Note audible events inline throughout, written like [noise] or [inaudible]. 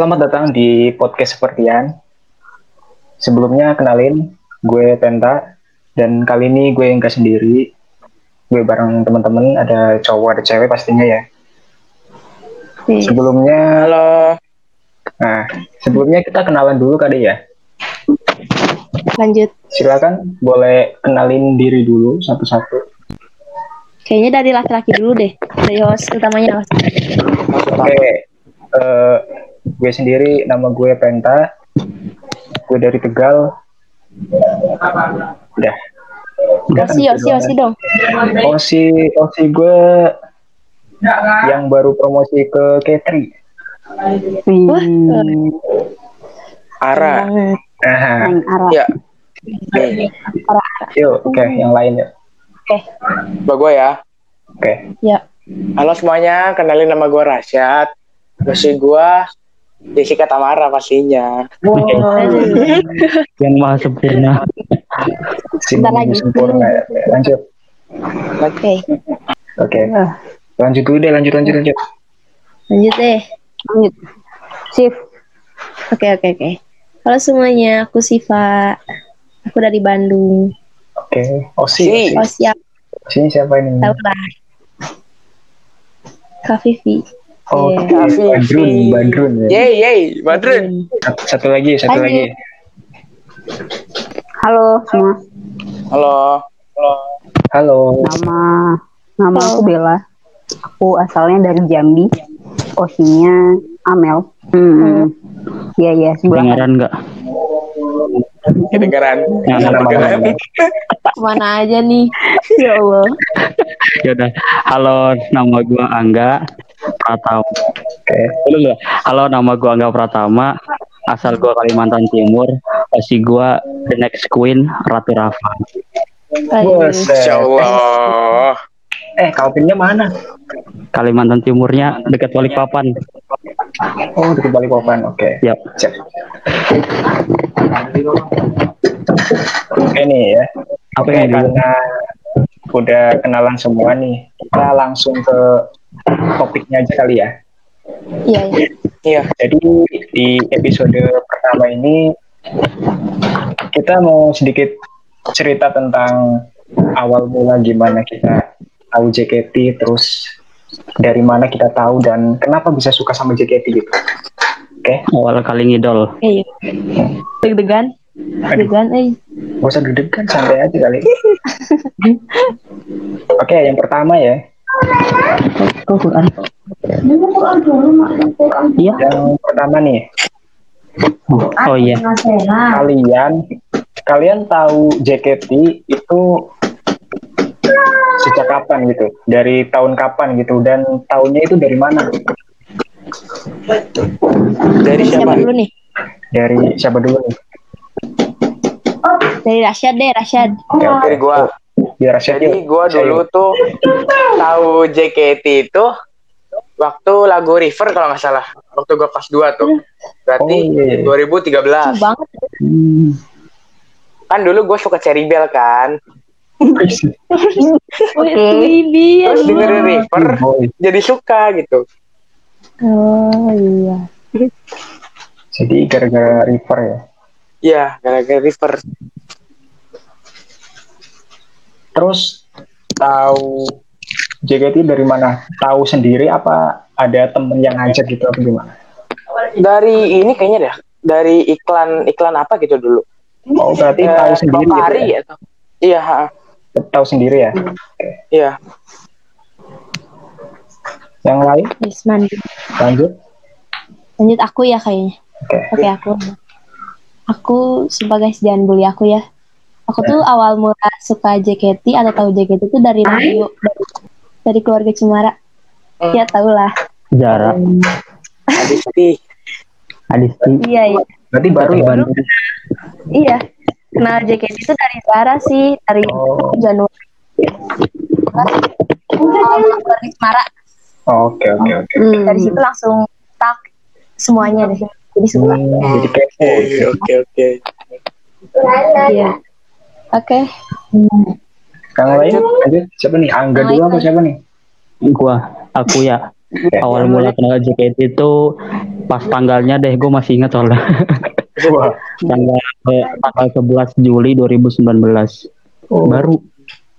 selamat datang di podcast sepertian. Sebelumnya kenalin, gue Penta dan kali ini gue enggak sendiri. Gue bareng teman-teman, ada cowok, ada cewek pastinya ya. Nih, Sebelumnya, Halo. nah sebelumnya kita kenalan dulu kali ya. lanjut. Silakan boleh kenalin diri dulu satu-satu. Kayaknya dari laki-laki dulu deh. Dari host utamanya host. Oke, eh, gue sendiri nama gue Penta. Gue dari Tegal. Udah. Udah Osi, osi, osi dong. Osi, Osi gue yang baru promosi ke K3. Wah, Ara. banget. Nah, Ya. Yuk, oke, yang lain yuk. Mbak gue ya. Oke, Ya, Halo semuanya, kenalin nama gue Rasyad. Terus gue Jessica Tamara pastinya. yang maha sempurna. sini Bentar lagi. sempurna ya. Oke, Lanjut. oke. Oke, lanjut dulu deh, lanjut, lanjut, lanjut. Lanjut deh. Lanjut. Shift. Oke, oke, oke. Halo semuanya, aku Siva. Aku dari Bandung. Oke, Osi, Si. Osi. Oh, siap. Sini siapa ini? Tahu lah. Kak Vivi. Oh, Iya. Kak Vivi. Badrun, Badrun ya. Yeay, yeay, Badrun. Satu, satu lagi, satu Lanjut. lagi. Halo semua. Halo. Halo. Nama nama Halo. aku Bella. Aku asalnya dari Jambi. Osinya Amel. Hmm. Iya iya sebelah. Dengaran nggak? Kedengeran. Nama Kedengeran. mana? Aja nih? [laughs] Ya Allah. Ya udah. Halo, nama gua Angga Pratama. Dulu. Halo, nama gua Angga Pratama. Asal gua Kalimantan Timur. Pasti gua the next queen Ratu Rafa. Insya Allah. Eh, Calvinnya mana? Kalimantan Timurnya dekat Balikpapan. Oh, di Balikpapan. Oke. Yap. Cek. Oke nih ya. Apa Oke, yang karena udah kenalan semua nih, kita langsung ke topiknya aja kali ya. Iya, iya. Iya. Jadi di episode pertama ini kita mau sedikit cerita tentang awal mula gimana kita tahu JKT, terus dari mana kita tahu dan kenapa bisa suka sama JKT gitu. Oke, Awal kali ngidol. Iya. Deg-degan. Deg-degan, eh. gak usah deg-degan, santai aja kali. [laughs] Oke, yang pertama ya, Oh, Quran. Iya. yang pertama nih, Oh iya. kalian kalian tahu JKT itu sejak kapan gitu? Dari tahun kapan gitu? Dan tahunnya itu dari mana? Dari Siapa siapa? dulu nih? Dari siapa dulu nih? Dari Rasyad deh, Rasyad. Oke, oke. Dari gua. Biar Jadi Saya dulu tuh tahu JKT itu waktu lagu River kalau nggak salah. Waktu gua kelas 2 tuh. Berarti Oh, iya, iya. 2013. Lucu banget. Hmm. Kan dulu gue suka Cherry Bell kan. [laughs] Ya. Terus dengerin River jadi suka gitu. Oh iya. Jadi gara-gara River ya. Iya, gara-gara River. Terus tahu JKT dari mana? Tahu sendiri apa ada temen yang ngajak gitu apa gimana? Dari ini kayaknya dah. Dari iklan iklan apa gitu dulu. Oh berarti Eh, tahu sendiri gitu ya? ya. Iya, ha, Tahu sendiri ya. iya. Yang lain Isman. lanjut. Lanjut aku ya kayaknya. Oke. Oke aku. Aku sebagai jangan bully aku ya. Aku tuh awal mula suka JKT atau tahu JKT itu dari radio dari, dari keluarga Cemara. Hmm. Ya tau lah. Jarak. Adisti. Adisti. Iya iya. Berarti baru ya. Bandung. Iya. Kenal JKT itu dari Zara sih dari Oh. Januari. Keluarga Cemara. Oh, Oke oke oke. Hmm. Dari situ langsung tak semuanya deh. Jadi suka. Hmm. Oke, oke, oke. Iya. Oke. Yang lain lanjut siapa nih? Angga dulu apa siapa nih? Gua, aku ya. awal mula kenal JKT itu pas tanggalnya deh gue masih ingat soalnya. [laughs] Tanggal tanggal 11 Juli 2019 Oh, baru.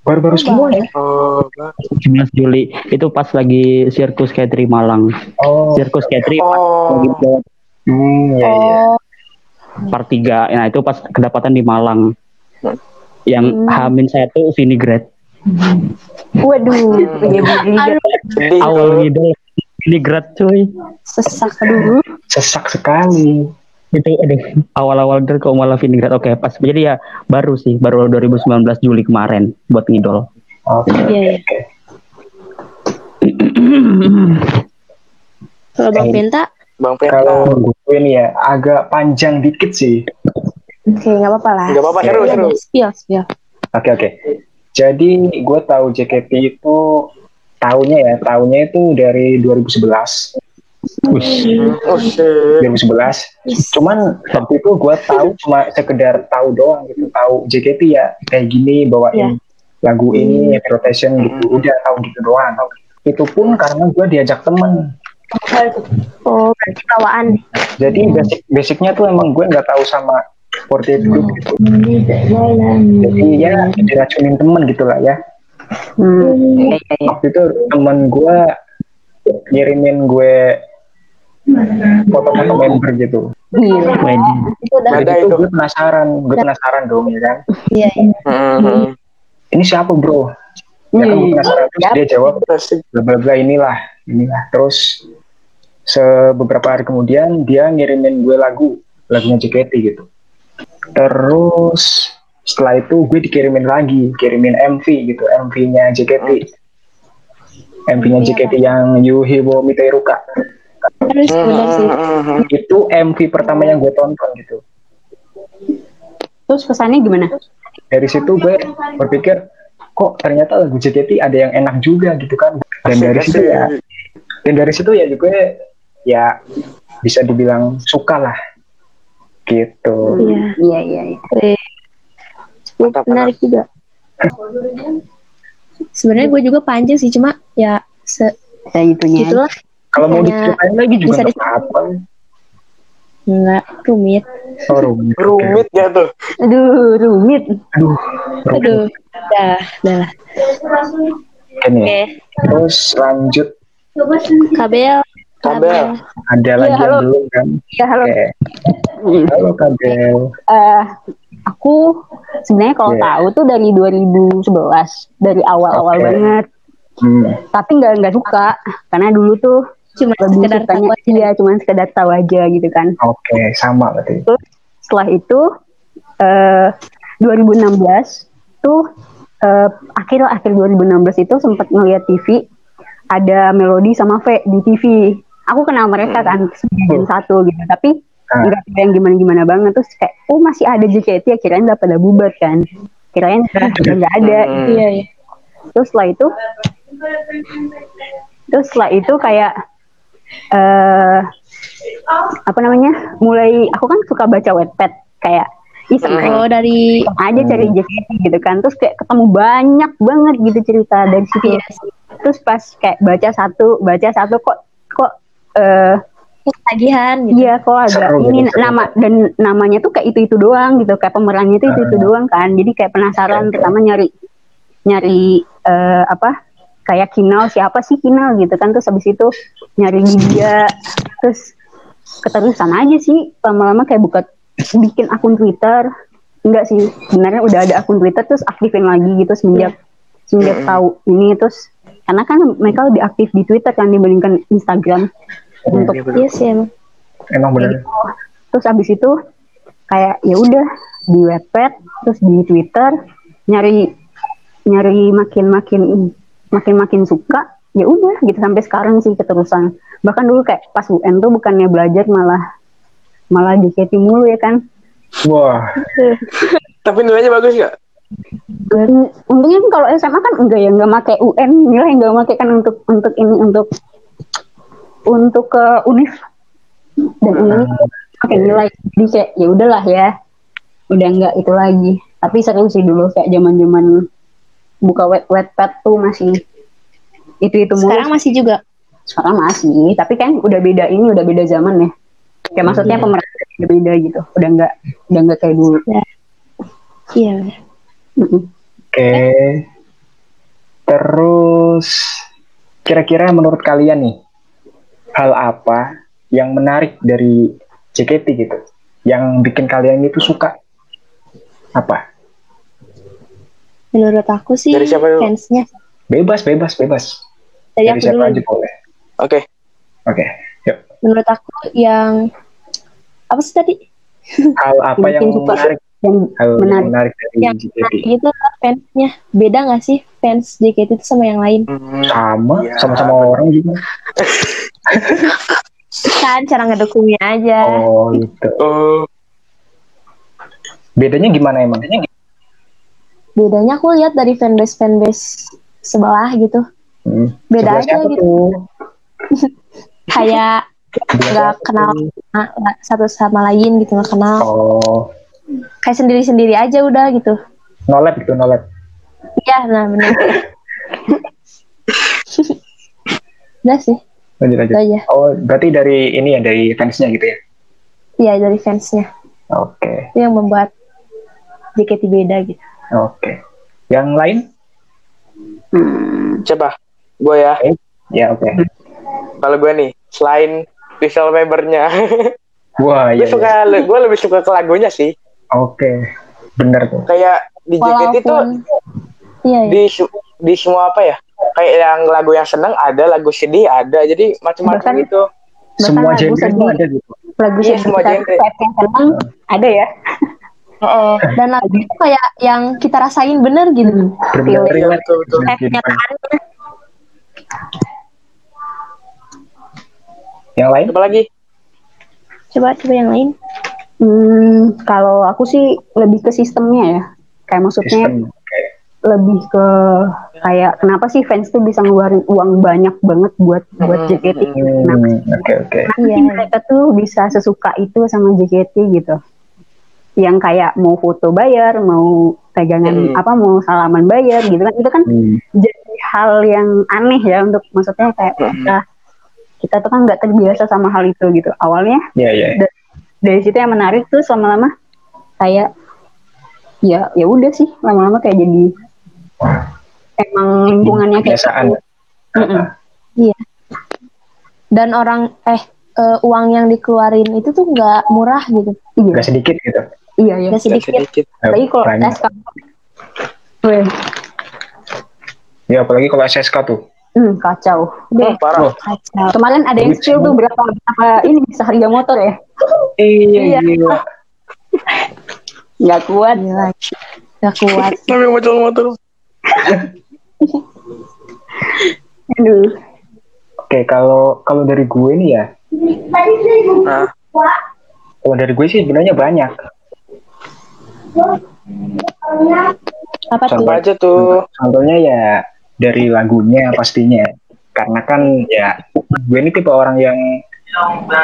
Baru-baru semua ya. Oh, 11 Juli. Itu pas lagi sirkus Katri Malang. Oh, sirkus Katri pas oh, lagi hmm, ya, ya. Oh, part 3 nah itu pas kedapatan di Malang yang Hmm. Hamin satu vinaigrette Waduh, sedih. [laughs] awal middle vinaigrette cuy sesak dulu. Sesak sekali. itu aduh awal-awal dari kok malah vinaigrette oke pas jadi ya baru sih baru 2019 Juli kemarin buat ngidol Oke. Iya, iya. oke. Kalau Bang. Penta, Bang Penta. Kalau gue nih ya agak panjang dikit sih. Oke nggak apa-apa lah. Gak apa-apa, seru, seru. Spill, spill. Oke oke. Jadi gue tahu JKT itu tahunnya ya, tahunnya itu dari 2011. Oh, shit. 2011. Yes. Cuman waktu itu gue tahu cuma sekedar tahu doang gitu, tahu JKT ya kayak gini bawain lagu ini happy rotation gitu, udah tahu gitu doang. Itu pun karena gue diajak temen. Oh, berarti bawaan. Jadi basic basicnya tuh emang gue nggak tahu sama 48 group gitu. Jadi ya diracunin temen gitu lah ya. Hmm, iya, iya, iya. waktu itu temen gue ngirimin gue foto-foto member gitu. Wendy Itu itu itu. gue penasaran, gue penasaran dong ya kan. Iya, iya. Hmm. Ini siapa bro? Ya kan gue Hmm. penasaran terus dia jawab bla bla bla inilah, inilah. Terus se beberapa hari kemudian dia ngirimin gue lagu, lagunya JKT gitu. Terus setelah itu gue dikirimin lagi, kirimin MV gitu, MV-nya JKT. MV-nya JKT yang Yuhiwo Miteiruka. Terus benar sih. Hmm. Itu MV pertama yang gue tonton gitu. Terus kesannya gimana? dari situ gue berpikir kok ternyata lagu JKT ada yang enak juga gitu kan dan dari situ ya dan dari situ ya gue ya bisa dibilang suka lah gitu Iya. Iya, iya, iya. Mantap, menarik juga. Sebenarnya gue juga panjang sih, cuma ya se Saya itunya. gitulah kalau mau diceritain lagi juga bisa nggak di- apa-apa nggak rumit. oh, rumit Rumit ya tuh. Aduh, rumit. aduh rumit Aduh, dah, dah. Ya. Oke, terus lanjut kabel. Kabel. ada lagi halo. yang belum kan Ya, halo. Oke. halo kabel Eh, aku sebenarnya kalau Iya. tahu tuh dari 2011, dari awal-awal Oke. banget. hmm. Tapi nggak nggak suka karena dulu tuh Cuma lebih sekedar sukanya tahu aja. iya cuman sekedar tahu aja gitu kan. oke sama berarti Setelah itu eh 2016 tuh eh, akhir akhir 2016 itu sempat ngeliat TV ada Melody sama V di TV. Aku kenal mereka kan sebagian satu gitu, tapi Ah. nggak tahu yang gimana gimana banget. Terus kayak oh masih ada JKT ya kirain udah pada bubar kan. Kirain udah udah nggak ada. Hmm. Iya, iya. terus setelah itu terus setelah itu kayak eh apa namanya mulai aku kan suka baca webpad kayak iseng Oh, dari aja cari JKT gitu kan. Terus kayak ketemu banyak banget gitu cerita dari situ. Iya terus pas kayak baca satu baca satu kok kok eh tagihan gitu. iya kok agak Seru ini gitu, seru. nama dan namanya tuh kayak itu itu doang gitu kayak pemerannya itu itu Ah. doang kan jadi kayak penasaran oke. pertama nyari nyari eh, apa kayak Kinal siapa sih Kinal gitu kan terus habis itu nyari dia terus keterusan aja sih lama-lama kayak buka bikin akun Twitter enggak sih sebenarnya udah ada akun Twitter terus aktifin lagi gitu semenjak semenjak Mm-mm. tahu ini terus karena kan mereka lebih aktif di Twitter kan dibandingkan Instagram. Untuk Iya sih emang. emang bener. Terus abis itu kayak ya udah di webpad terus di Twitter nyari nyari makin makin makin makin suka ya udah gitu. Sampai sekarang sih keterusan. Bahkan dulu kayak pas UN tuh bukannya belajar malah malah JKT mulu ya kan? Wah. Tapi nilainya bagus gak? Dan untungnya kan kalau SMA kan enggak ya enggak pakai UN nilai enggak pakai kan untuk untuk ini untuk untuk ke univ dan univ pakai nilai jadi kayak ya udahlah ya udah enggak itu lagi tapi seru sih dulu kayak zaman zaman buka web webpad tuh masih itu itu mulu Sekarang masih juga. sekarang masih tapi kan udah beda ini udah beda zaman ya kayak maksudnya Iya. pemeran udah beda gitu udah nggak udah nggak kayak dulu Iya. bener. Mm-mm. Oke. Terus kira-kira menurut kalian nih hal apa yang menarik dari JKT gitu? Yang bikin kalian itu suka? Apa? Menurut aku sih Dari siapa dulu? fansnya. Bebas, bebas, bebas. Dari Dari aku siapa dulu. aja boleh. Oke. Oke. Yuk. Menurut aku yang apa sih tadi? Hal apa Yang yang bikin suka. menarik? Yang Hal yang menarik. menarik dari Yang JKT? menarik itu fansnya. Beda nggak sih fans JKT itu sama yang lain? Hmm, Sama, Iya. sama-sama orang juga. Kan cara ngedukungnya aja. Oh gitu. Bedanya gimana emang? Bedanya aku lihat dari fanbase fanbase sebelah gitu. Hmm. Beda Sebelah aja gitu. [laughs] Kayak nggak kenal satu sama lain gitu nggak kenal. Oh, Kayak sendiri sendiri aja udah gitu. nolep gitu, nolep. Iya, nah benar. Udah sih, Lanjut lanjut. itu aja. Oh, berarti dari ini ya, dari fansnya gitu ya? Iya dari fansnya. Oke, Itu yang membuat JKT beda gitu. oke. Yang lain? Hmm, coba gue ya. Ya, oke. Kalau gue nih, selain visual membernya, Wah, gue iya, suka, iya. gue lebih suka ke lagunya sih. Oke, bener tuh. Kayak di JKT itu Walaupun iya, iya. di di semua apa ya? Kayak yang lagu yang seneng ada, lagu sedih ada, jadi macam-macam gitu. Semua lagu genre itu sedih. ada gitu. lagu Iya, sedih semua genre. yang senang ada ya [laughs] Heeh. Dan lagu itu kayak yang kita rasain bener gitu. Betul, betul. kenyataannya. Yang lain? Apa lagi? Coba coba yang lain. Hmm, kalau aku sih lebih ke sistemnya ya. Kayak maksudnya Sistem. Oke. lebih ke kayak kenapa sih fans tuh bisa ngeluarin uang banyak banget buat buat Hmm, JKT? hmm, Kenapa Hmm, Oke, oke. Kenapa Iya. sih mereka tuh bisa sesuka itu sama JKT gitu? Yang kayak mau foto bayar, mau pegangan Hmm. apa, mau salaman bayar gitu kan? Itu kan Hmm, jadi hal yang aneh ya untuk maksudnya kayak Hmm. kita kita tuh kan nggak terbiasa sama hal itu gitu. Awalnya Iya, iya. Dari situ yang menarik tuh lama-lama kayak ya ya udah sih lama-lama kayak jadi emang lingkungannya kayak Kebiasaan. gitu. Mm-mm. Dan orang eh eh, uang yang dikeluarin itu tuh nggak murah gitu. Iya, Gak sedikit gitu. iya, iya. Nggak sedikit. sedikit. Apalagi kalau. SK, Weh, Ya, apalagi kalau SSK tuh. Hmm, kacau. Hmm, parah. Wah, Kacau. Kemarin ada yang spill tuh berapa berapa ini seharga motor ya? Iya, Iya. [laughs] Nggak kuat. Gila. Gak kuat. [laughs] Tapi motor-motor. [laughs] Aduh. Oke, kalau kalau dari gue nih ya, Nah, kalau dari gue sih sebenarnya banyak. Apa tuh? apa aja tuh? Contohnya ya dari lagunya pastinya. Karena kan ya gue ini tipe orang yang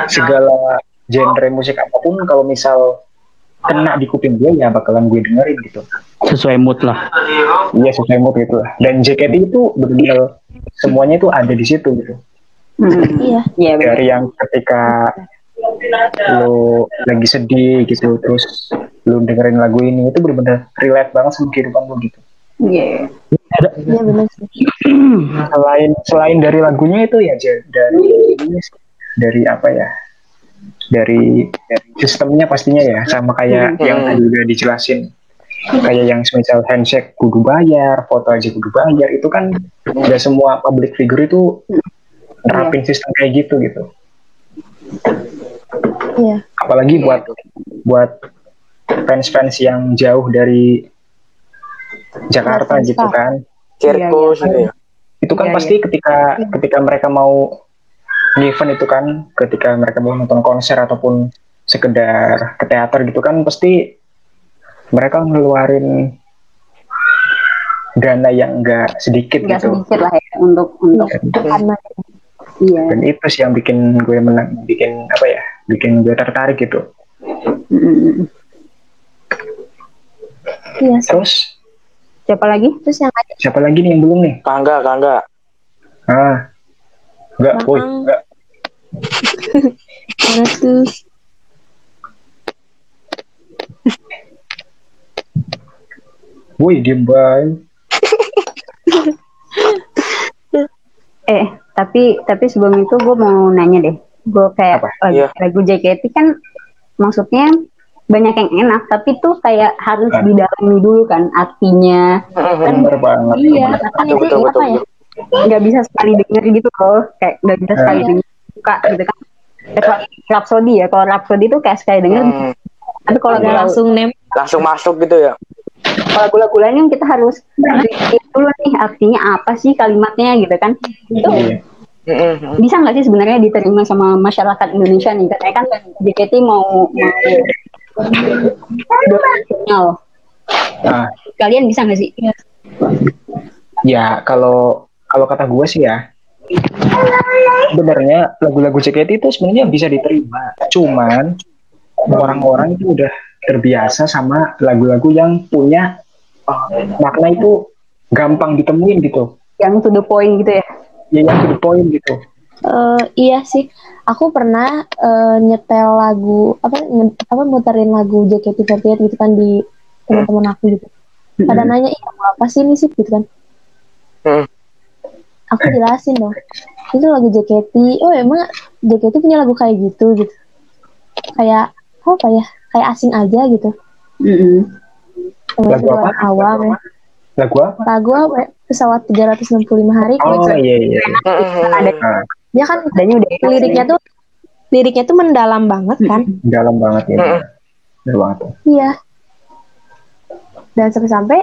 segala genre musik apa pun kalau misal kena di kuping gue ya bakalan gue dengerin gitu. Sesuai mood lah. Iya sesuai mood gitu lah. Dan JKT itu benar-benar semuanya itu ada di situ gitu. Hmm. Iya. Iya benar. Dari yang ketika lo lagi sedih gitu terus lo dengerin lagu ini itu benar-benar relate banget sama kehidupan lo gitu. Iya. Iya benar sih. [clears throat] Selain selain dari lagunya itu ya dari dari apa ya? Dari, dari sistemnya pastinya ya sama kayak Hmm. yang tadi udah dijelasin kayak yang semisal handshake kudu bayar, foto aja kudu bayar itu kan nggak semua public figure itu nerapin sistem kayak gitu gitu. Iya. Apalagi buat buat fans-fans yang jauh dari Jakarta gitu kan. Circus Iya, gitu ya. Itu kan Iya, pasti ketika ketika mereka mau event itu kan, ketika mereka mau nonton konser ataupun sekedar ke teater gitu kan pasti mereka ngeluarin dana yang enggak sedikit Nggak gitu. sedikit lah ya untuk untuk Karena iya. Dan itu sih yang bikin gue menang, bikin apa ya, bikin gue tertarik gitu. Mm. iya. sih. Terus Siapa lagi? Terus yang lain siapa lagi nih yang belum nih? Kangga, kangga. Ah, Enggak, woi, enggak. Mana tuh? Woi, diem bae. [laughs] Eh, tapi tapi sebelum itu gue mau nanya deh. Gue kayak Apa? lagu, Iya. lagu JKT kan maksudnya banyak yang enak, tapi tuh kayak harus Ah. didalami dulu kan artinya. Bener banget. Iya, kan Betul, itu betul, apa betul, ya? Nggak bisa sekali denger gitu loh, kayak nggak bisa sekali Ah. denger suka gitu kan. Kayak Rhapsody ya, kalau Rhapsody tuh kayak sekali denger, Hmm, tapi kalau Udah lagu langsung nem. langsung masuk gitu ya. kalau lagu-lagu lain kan kita harus read dulu nih artinya apa sih kalimatnya gitu kan. Itu Iya. Bisa nggak sih sebenarnya diterima sama masyarakat Indonesia nih katanya kan JKT mau mau Nah, kalian bisa nggak sih ya kalau kalau kata gue sih ya, sebenarnya lagu-lagu JKT itu sebenarnya bisa diterima. Cuman orang-orang itu udah terbiasa sama lagu-lagu yang punya uh, makna itu gampang ditemuin gitu. yang to the point gitu ya Ya yang to the point gitu. Eh, iya sih, aku pernah eh, nyetel lagu apa nge- apa muterin lagu JKT48 gitu kan di teman-teman aku gitu. Pada nanya, "Ih, lagu apa sih ini sih?" gitu kan. Hmm. Aku jelasin dong. Itu lagu JKT. Oh, emang JKT punya lagu kayak gitu gitu. Kayak apa ya? Kayak asing aja gitu. Mm-mm. Temen Lagu apa? awam ya. Lagu apa? Lagu apa? Pesawat 365 hari Oh iya iya. Ada Ya kan adanya udah enak liriknya tuh liriknya tuh mendalam banget kan. dalam banget ya. Mm-mm. Bener banget. tuh. Iya. Dan sampai-sampai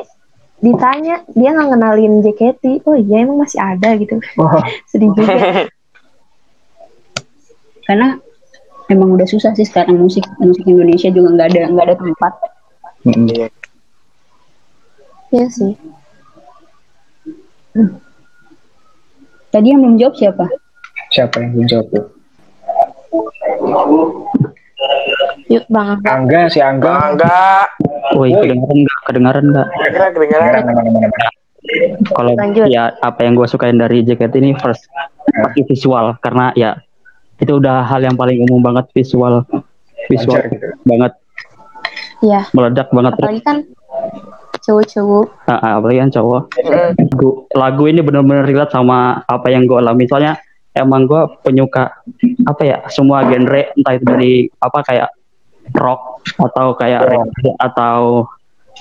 ditanya dia nggak ngenalin JKT. Oh iya emang masih ada gitu. Oh, [laughs] Sedih juga. [laughs] karena emang udah susah sih sekarang musik musik Indonesia juga nggak ada nggak ada tempat. Iya. Iya sih. tadi yang belum jawab siapa Siapa yang belum jawab tuh? Yuk Bang Angga. Angga, si Angga. Enggak. Woi, Woi. kedengeran nggak? Kedengeran nggak? Kalau ya apa yang gue sukain dari JKT ini first pasti visual karena ya itu udah hal yang paling umum banget visual visual Lancar gitu. banget Iya. meledak banget Apalagi kan cowok-cowok. Ah, ah, apalagi kan cowok lagu, lagu ini benar-benar relate sama apa yang gue alami soalnya emang gue penyuka apa ya semua genre entah itu dari apa kayak rock atau kayak Oh. reggae atau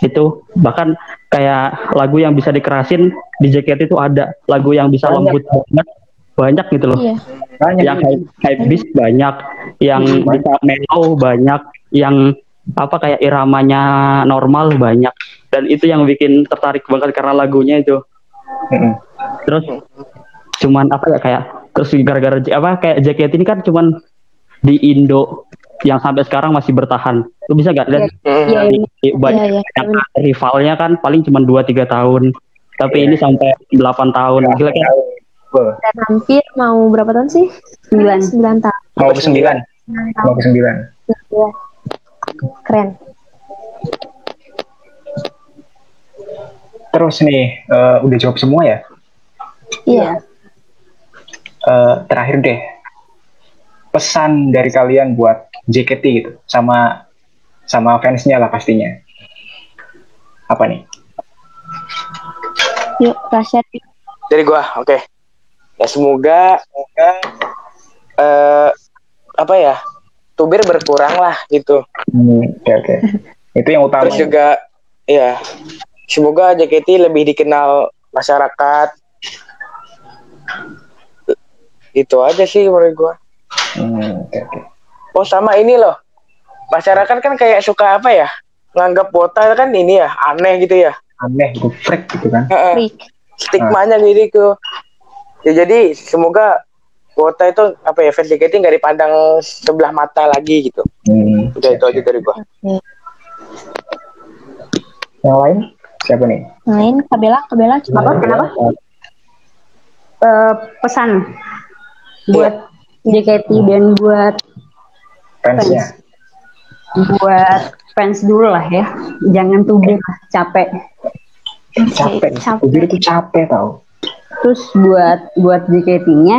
itu bahkan kayak lagu yang bisa dikerasin di JKT itu ada lagu yang bisa Banyak. lembut banget banyak gitu loh Iya. Banyak. yang hype, hype beast banyak yang bisa mellow banyak yang apa kayak iramanya normal banyak dan itu yang bikin tertarik banget karena lagunya itu terus cuman apa ya kayak terus gara-gara apa kayak JKT ini kan cuman di Indo yang sampai sekarang masih bertahan lu bisa gak dan. Iya, di, di banyak Iya, iya. yang rivalnya kan paling cuma 2-3 tahun tapi ini sampai 8 tahun gila kan Dan hampir mau berapa tahun sih? Sembilan. Sembilan tahun. Mau ke sembilan. Mau ke sembilan. Iya. Keren. Terus nih, eh, udah jawab semua ya? Iya. Eh, terakhir deh, pesan dari kalian buat JKT gitu, sama sama fansnya lah pastinya. Apa nih? Yuk, Rasya. Dari gua, oke. Ya semoga, semoga eh apa ya, tubir berkurang lah gitu. Hmm, Oke oke. [laughs] Itu yang utama. Terus juga, ya semoga JKT lebih dikenal masyarakat. Itu aja sih menurut gua. Hmm, Oke oke. Oh sama ini loh, masyarakat kan kayak suka apa ya, nganggap wota kan ini ya aneh gitu ya. Aneh, gitu, freak gitu kan? Heeh. Freak. stigmanya gitu ke ya jadi semoga kuota itu apa ya fans JKT nggak dipandang sebelah mata lagi gitu Hmm, udah itu aja dari gua Yang lain siapa nih? Main Kabela, Kabela coba. Apa? Kenapa? Eh, pesan buat JKT dan buat Fansnya. buat fans dulu lah ya jangan tubir lah capek Capek. Capek. Tubir itu capek tau. terus buat buat JKT-nya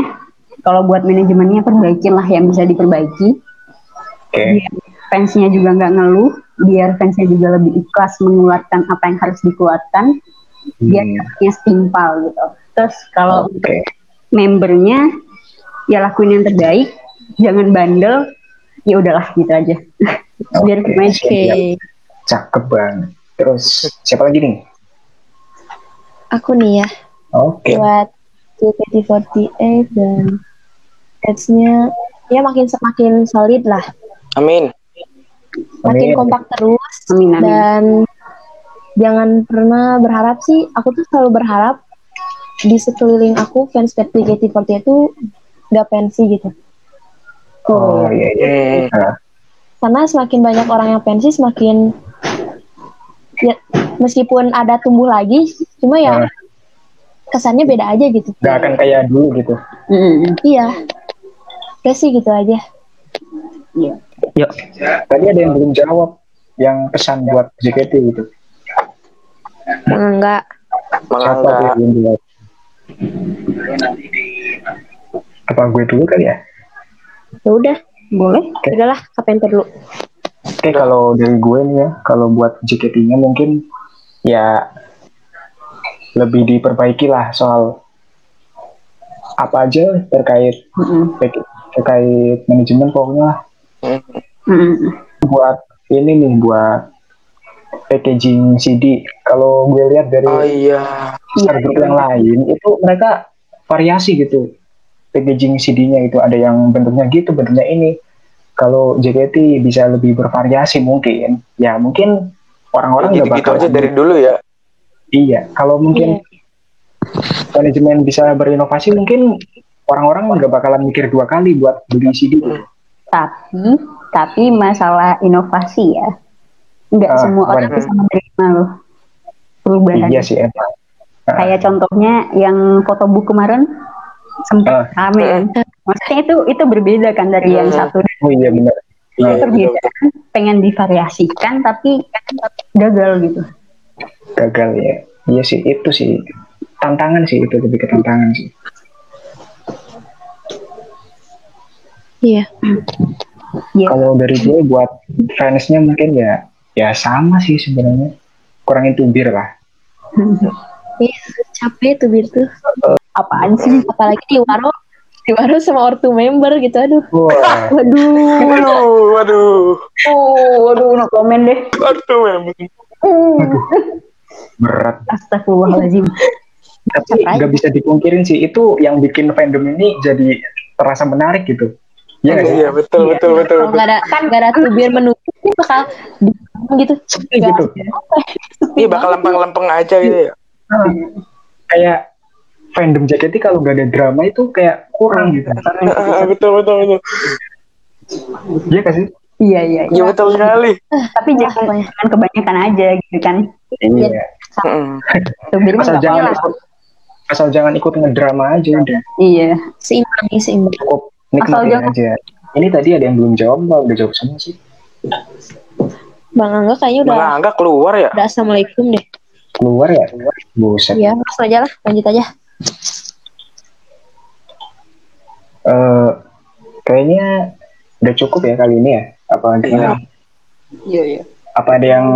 kalau buat manajemennya perbaikin lah yang bisa diperbaiki Oke. biar fansnya juga nggak ngeluh biar fansnya juga lebih ikhlas mengeluarkan apa yang harus dikeluarkan biar Hmm, setimpal gitu terus kalau Oke. membernya ya lakuin yang terbaik jangan bandel ya udahlah gitu aja [laughs] biar Oke, semuanya siap. Oke, Cakep banget. Terus siapa lagi nih? aku nih ya Oke. buat JKT48 dan ads-nya ya makin semakin solid lah, Amin. makin Amin. kompak terus amin amin dan jangan pernah berharap sih. Aku tuh selalu berharap di sekeliling aku fans JKT48 itu nggak pensi gitu. Oh iya iya. Nah, karena semakin banyak orang yang pensi semakin ya meskipun ada tumbuh lagi cuma ya Nah. kesannya beda aja gitu nggak akan kayak dulu gitu. Iya ya sih gitu aja Iya. Yuk, Tadi ada yang belum jawab yang pesan buat JKT gitu. enggak Siapa enggak. yang belum jawab? Apa gue dulu kali ya? ya udah boleh udahlah kapan dulu Oke kalau dari gue nih ya, kalau buat JKT-nya mungkin ya lebih diperbaiki lah soal apa aja terkait Mm-mm. terkait manajemen pokoknya lah. Mm-mm. buat ini nih buat packaging CD. Kalau gue lihat dari Oh iya. star yang lain itu mereka variasi gitu packaging CD-nya itu ada yang bentuknya gitu, bentuknya ini. Kalau JKT bisa lebih bervariasi mungkin, ya mungkin orang-orang nggak Gitu-gitu bakal aja dari dulu ya. iya. Kalau mungkin manajemen bisa berinovasi, mungkin orang-orang nggak bakalan mikir dua kali buat beli CD. gitu. tapi tapi masalah inovasi ya nggak Ah, semua orang bisa menerima loh perubahan Iya sih emang. Ah, kayak contohnya yang foto buku kemarin sempat Ah. rame maksudnya itu itu berbeda kan dari yang Hmm. satu? Oh iya benar. Iya, itu perbedaan pengen divariasikan tapi gagal gitu. Gagal ya. Iya sih itu sih. Tantangan sih itu lebih ke tantangan sih. Iya. Iya. kalau dari gue buat fansnya mungkin ya ya sama sih sebenarnya. Kurangin tubir lah. [laughs] Iya capek tuh. Bir tuh apaan sih? Apalagi di waro di waro sama ortu member gitu aduh. Wah. Waduh. Waduh, waduh. oh, waduh no komen deh. Waduh, memang. berat. Astagfirullahaladzim. Tapi nggak bisa dipungkirin sih itu yang bikin fandom ini jadi terasa menarik gitu. Iya nggak sih? Iya, betul, betul, betul, kalau betul. nggak ada kan nggak ada tubir menunggu ini bakal gitu. Sepi gitu. Iya, bakal lempeng-lempeng aja gitu ya. Nah, kayak fandom JKT kalau nggak ada drama itu kayak kurang gitu. Ah, betul, betul, betul. iya kan sih? Iya iya Iya, iya betul sekali. tapi jangan, pokoknya. jangan kebanyakan aja gitu kan. Iya. Mm. Mah asal jangan asal jangan ikut ngedrama aja udah. Iya. Seimbang nih seimbang. Cukup Asal nikmatin jangan- aja. Ini tadi ada yang belum jawab udah jawab semua sih. Bang Angga kayaknya udah Bang Angga keluar ya? udah assalamualaikum deh. Keluar ya? Buset. Ya langsung aja lah. Lanjut aja Eh, kayaknya udah cukup ya kali ini ya? Apa gimana nih? iya iya. apa ada yang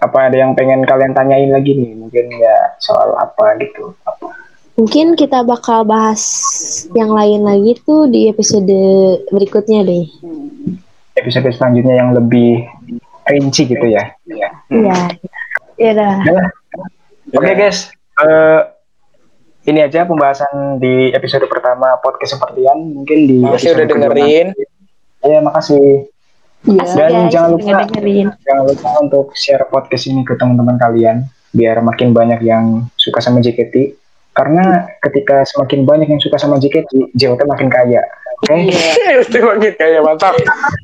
apa ada yang pengen kalian tanyain lagi nih? Mungkin ya soal apa gitu apa? Mungkin kita bakal bahas yang lain lagi tuh di episode berikutnya deh. episode selanjutnya yang lebih rinci gitu ya? Iya. Iya. Iya lah. oke guys. Eh, ini aja pembahasan di episode pertama podcast sepertian mungkin di Makasih episode udah dengerin. ya makasih iya Asik Dan guys, jangan lupa- dengerin. jangan lupa untuk share podcast ini ke teman-teman kalian biar makin banyak yang suka sama JKT karena ketika semakin banyak yang suka sama JKT JOT makin kaya oke [laughs] Itu makin kayak mantap. [laughs]